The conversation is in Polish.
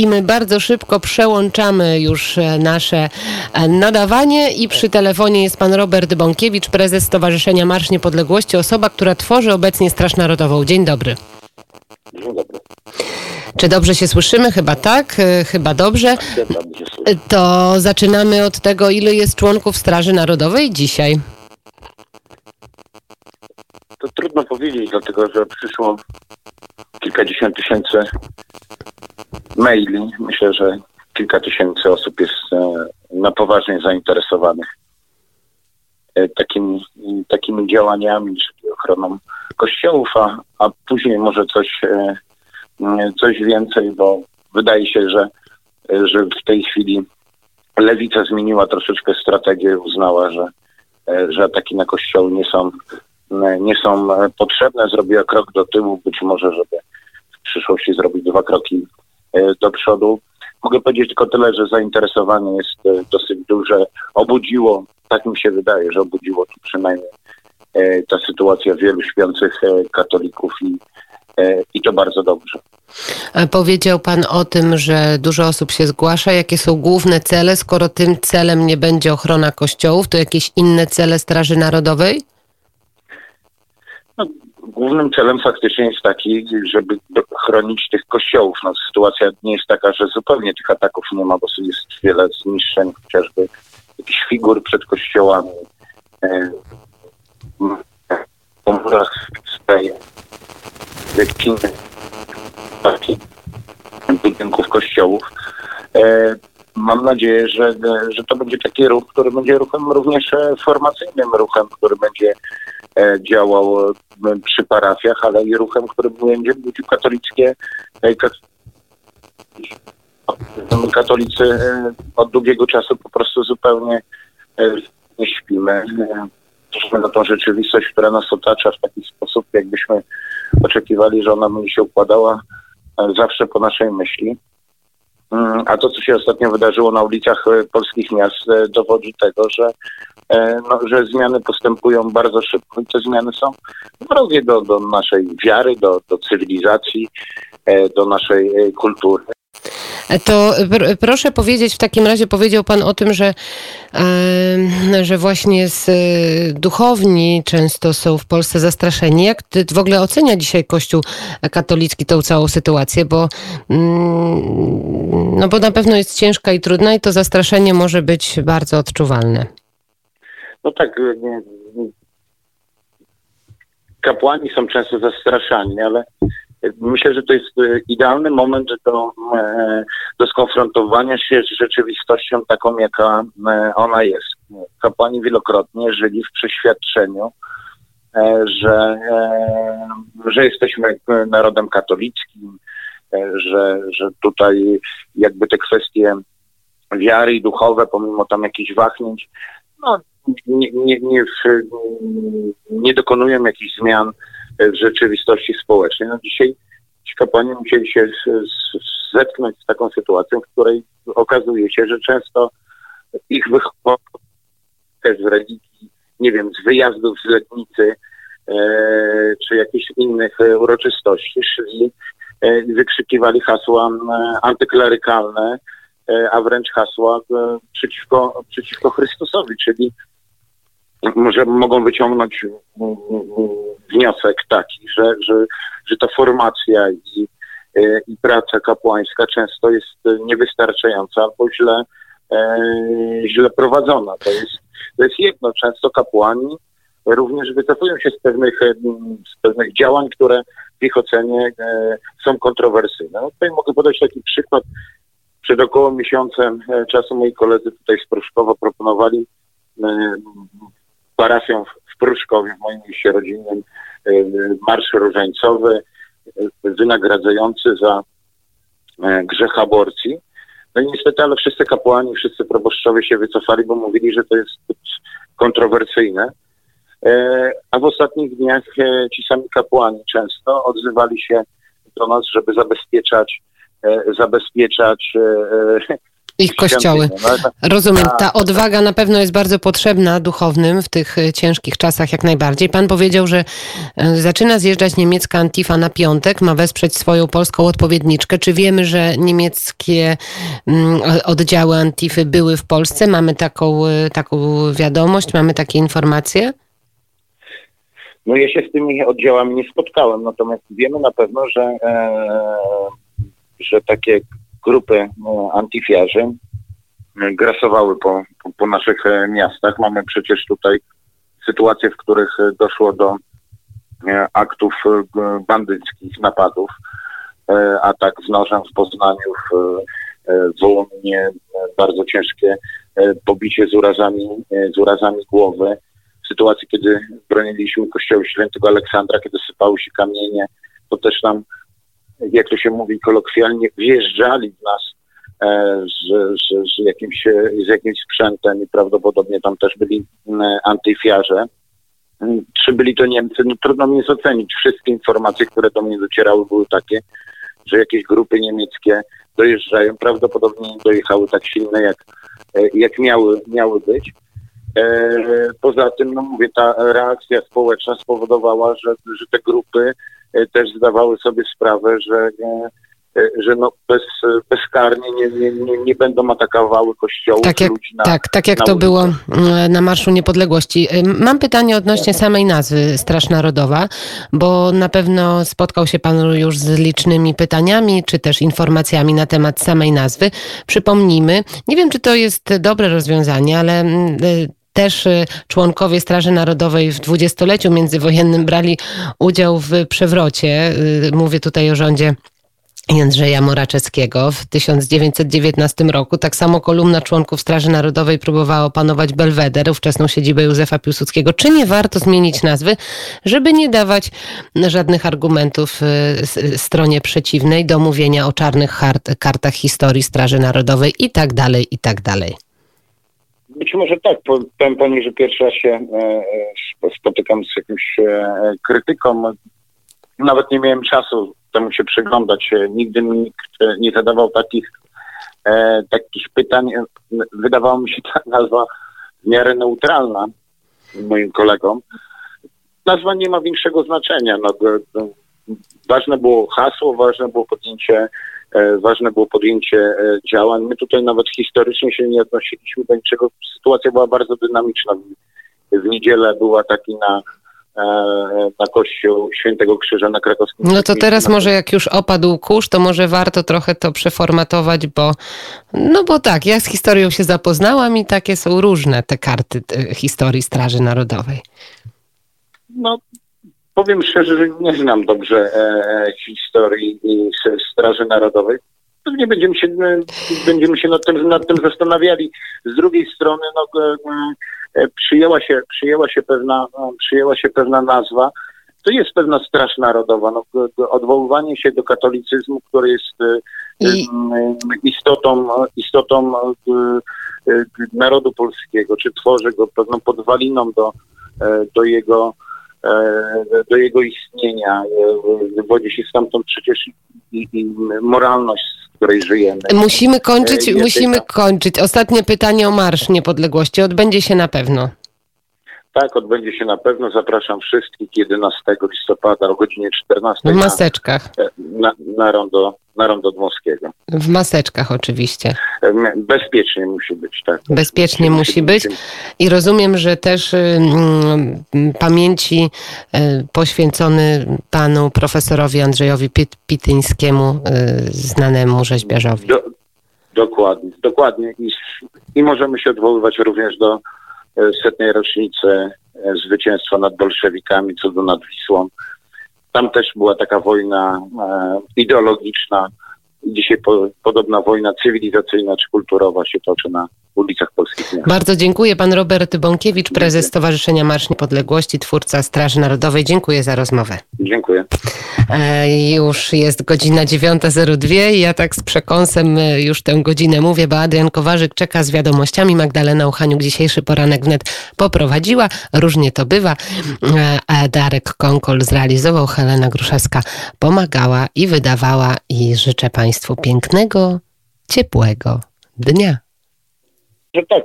i my bardzo szybko przełączamy już e, nasze e, nadawanie i przy telefonie jest pan Robert Bąkiewicz, prezes Stowarzyszenia Marsz Niepodległości, osoba, która tworzy obecnie Straż Narodową. Dzień dobry. Dzień dobry. Czy dobrze się słyszymy? Chyba tak, e, chyba dobrze. Się słyszę. To zaczynamy od tego, ilu jest członków Straży Narodowej dzisiaj. To trudno powiedzieć, dlatego że przyszło kilkadziesiąt tysięcy maili. Myślę, że kilka tysięcy osób jest e, na poważnie zainteresowanych e, takimi, takimi działaniami, czyli ochroną kościołów, a, a później może coś, e, coś więcej, bo wydaje się, że, że w tej chwili lewica zmieniła troszeczkę strategię, uznała, że, że ataki na kościoły nie są, nie są potrzebne, zrobiła krok do tyłu, być może, żeby w przyszłości zrobić dwa kroki do przodu. Mogę powiedzieć tylko tyle, że zainteresowanie jest e, dosyć duże. Obudziło, tak mi się wydaje, że obudziło tu przynajmniej e, ta sytuacja wielu śpiących e, katolików i, e, i to bardzo dobrze. A Powiedział Pan o tym, że dużo osób się zgłasza. Jakie są główne cele? Skoro tym celem nie będzie ochrona kościołów, to jakieś inne cele Straży Narodowej? Głównym celem faktycznie jest taki, żeby chronić tych kościołów. No, sytuacja nie jest taka, że zupełnie tych ataków nie ma, bo jest wiele zniszczeń, chociażby jakichś figur przed kościołami. Po murach staje dekiny budynków kościołów. E, mam nadzieję, że, że to będzie taki ruch, który będzie ruchem również e, formacyjnym, ruchem, który będzie działał e, przy parafiach, ale i ruchem, który będzie budził katolickie e, kat- katolicy e, od długiego czasu po prostu zupełnie e, nie śpimy. E, Patrzymy na tą rzeczywistość, która nas otacza w taki sposób, jakbyśmy oczekiwali, że ona będzie się układała e, zawsze po naszej myśli. Mm, A to, co się ostatnio wydarzyło na ulicach e, polskich miast, e, dowodzi tego, że, e, no, że zmiany postępują bardzo szybko i te zmiany są wrogie do, do naszej wiary, do, do cywilizacji, e, do naszej e, kultury. To pr- proszę powiedzieć, w takim razie powiedział Pan o tym, że, że właśnie z duchowni często są w Polsce zastraszeni. Jak ty w ogóle ocenia dzisiaj Kościół katolicki tą całą sytuację? Bo, mm, no bo na pewno jest ciężka i trudna i to zastraszenie może być bardzo odczuwalne. No tak, e, kapłani są często zastraszani, ale myślę, że to jest e, idealny moment do, e, do skonfrontowania się z rzeczywistością taką, jaka ona jest. Kapłani wielokrotnie żyli w przeświadczeniu, że, że jesteśmy narodem katolickim, że, że tutaj jakby te kwestie wiary i duchowe, pomimo tam jakichś wahnięć, no, nie, nie, nie, w, nie dokonują jakichś zmian w rzeczywistości społecznej. No dzisiaj kapłani musieli się zetknąć z taką sytuacją, w której okazuje się, że często ich wychowanie też z religii, nie wiem, z wyjazdów z letnicy e, czy jakichś innych e, uroczystości szli, e, wykrzykiwali hasła e, antyklerykalne, e, a wręcz hasła e, przeciwko, przeciwko Chrystusowi, czyli może mogą wyciągnąć mm, mm, wniosek taki, że, że, że ta formacja i, e, i praca kapłańska często jest e, niewystarczająca albo źle, e, źle prowadzona. To jest, to jest jedno. Często kapłani również wycofują się z pewnych, z pewnych działań, które w ich ocenie są kontrowersyjne. No tutaj mogę podać taki przykład. Przed około miesiącem czasu moi koledzy tutaj z Pruszkowa proponowali parafią w- Pruszkowie, w moim mieście rodzinnym, e, marsz różańcowy e, wynagradzający za e, grzech aborcji. No i niestety, ale wszyscy kapłani, wszyscy proboszczowie się wycofali, bo mówili, że to jest kontrowersyjne. A w ostatnich dniach ci sami kapłani często odzywali się do nas, żeby zabezpieczać, zabezpieczać ich kościoły. No, Rozumiem. Ta tak. odwaga na pewno jest bardzo potrzebna duchownym w tych e, ciężkich czasach jak najbardziej. Pan powiedział, że e, zaczyna zjeżdżać niemiecka Antifa na piątek, ma wesprzeć swoją polską odpowiedniczkę. Czy wiemy, że niemieckie mm, oddziały Antify były w Polsce? Mamy taką, e, taką wiadomość, mamy takie informacje? No ja się z tymi oddziałami nie spotkałem, natomiast wiemy na pewno, że, e, że takie grupy e, antyfiarzy e, grasowały po, po, naszych e, miastach. Mamy przecież tutaj sytuacje, w których doszło do aktów bandyckich, napadów, atak z nożem w Poznaniu, w, w Wołominie, bardzo ciężkie pobicie z urazami, z urazami głowy. Sytuacji, kiedy broniliśmy kościoła świętego Aleksandra, kiedy sypały się kamienie, to też nam jak to się mówi kolokwialnie, wjeżdżali w nas e, z, z, z, jakimś, z jakimś sprzętem i prawdopodobnie tam też byli mm, antyfiarze. Mm, czy byli to Niemcy? No trudno mi jest ocenić. Wszystkie informacje, które do mnie docierały były takie, że jakieś grupy niemieckie dojeżdżają. Prawdopodobnie dojechały tak silne, jak, e, jak miały, miały być. E, poza tym, no mówię, ta reakcja społeczna spowodowała, że, że te grupy też zdawały sobie sprawę, że, e, że no bez, bezkarnie nie, nie, nie, będą atakowały kościołów tak jak, na, Tak, tak jak to było mm, na Marszu Niepodległości. E, mam pytanie odnośnie samej nazwy Straż Narodowa, bo na pewno spotkał się Pan już z licznymi pytaniami, czy też informacjami na temat samej nazwy. Przypomnijmy, nie wiem, czy to jest dobre rozwiązanie, ale mm, też y, członkowie Straży Narodowej w dwudziestoleciu międzywojennym brali udział w przewrocie. Y, mówię tutaj o rządzie Jędrzeja Moraczewskiego w 1919 roku. Tak samo kolumna członków Straży Narodowej próbowała opanować Belweder, ówczesną siedzibę Józefa Piłsudskiego. Czy nie warto zmienić nazwy, żeby nie dawać żadnych argumentów y, stronie przeciwnej do mówienia o czarnych kartach historii Straży Narodowej i tak dalej, i tak dalej? Być może tak. Powiem pani, że pierwszy raz się e, e, spotykam z jakimś e, krytyką. Nawet nie miałem czasu temu się przyglądać. Nigdy mi nikt nie zadawał takich, takich pytań. Wydawało mi się ta nazwa w miarę neutralna moim kolegom. Nazwa nie ma większego znaczenia. No, ważne było hasło, ważne było podjęcie ważne było podjęcie e, działań. My tutaj nawet historycznie się nie odnosiliśmy do niczego. Sytuacja była bardzo dynamiczna. W niedzielę była taki na e, na kościół Świętego Krzyża na krakowskim. No to teraz może jak już opadł kurz, to może warto trochę to przeformatować, bo no bo tak, ja z historią się zapoznałam i takie są różne te karty historii Straży Narodowej. No Powiem szczerze, że nie znam dobrze e, e historii Straży Narodowej. Pewnie będziemy się, e, będziemy się nad, tym, nad tym zastanawiali. Z drugiej strony no, e, e przyjęła, się, przyjęła, się pewna, przyjęła się pewna nazwa. To jest pewna straż narodowa. No, odwoływanie się do katolicyzmu, który jest I... istotą, istotą narodu polskiego, czy tworzy go pewną podwaliną do, do jego do jego istnienia. E, wywodzi się stamtąd przecież i, i moralność, z której żyjemy. Musimy kończyć, e, musimy kończyć. Ostatnie pytanie o Marsz Niepodległości. Odbędzie się na pewno. Tak, odbędzie się na pewno. Zapraszam wszystkich 11 listopada o godzinie 14. W maseczkach. Na, na, rondo, na rondo Dmowskiego. W maseczkach oczywiście. Bezpiecznie musi być, tak. Bezpiecznie musi być. I rozumiem, że też y, pamięci y, poświęcony panu profesorowi Andrzejowi Pityńskiemu, y, znanemu rzeźbiarzowi. Do, dokładnie, dokładnie. I, I możemy się odwoływać również do E, setnej rocznicy e, zwycięstwa nad bolszewikami, cudu nad Wisłą. Tam też była taka wojna e, ideologiczna. Dzisiaj po, podobna wojna cywilizacyjna czy kulturowa się toczy na ulicach polskich miast. Bardzo dziękuję. Pan Robert Bąkiewicz, prezes Stowarzyszenia Marsz Niepodległości, twórca Straży Narodowej. Dziękuję za rozmowę. Dziękuję. E, już jest godzina 9.02 i ja tak z przekąsem e, już tę godzinę mówię, bo Adrian Kowarzyk czeka z wiadomościami. Magdalena Uchaniuk dzisiejszy poranek wnet poprowadziła. Różnie to bywa. E, Darek Konkol zrealizował, Helena Gruszewska pomagała i wydawała i życzę Państwu pięknego, ciepłego dnia. Że tak,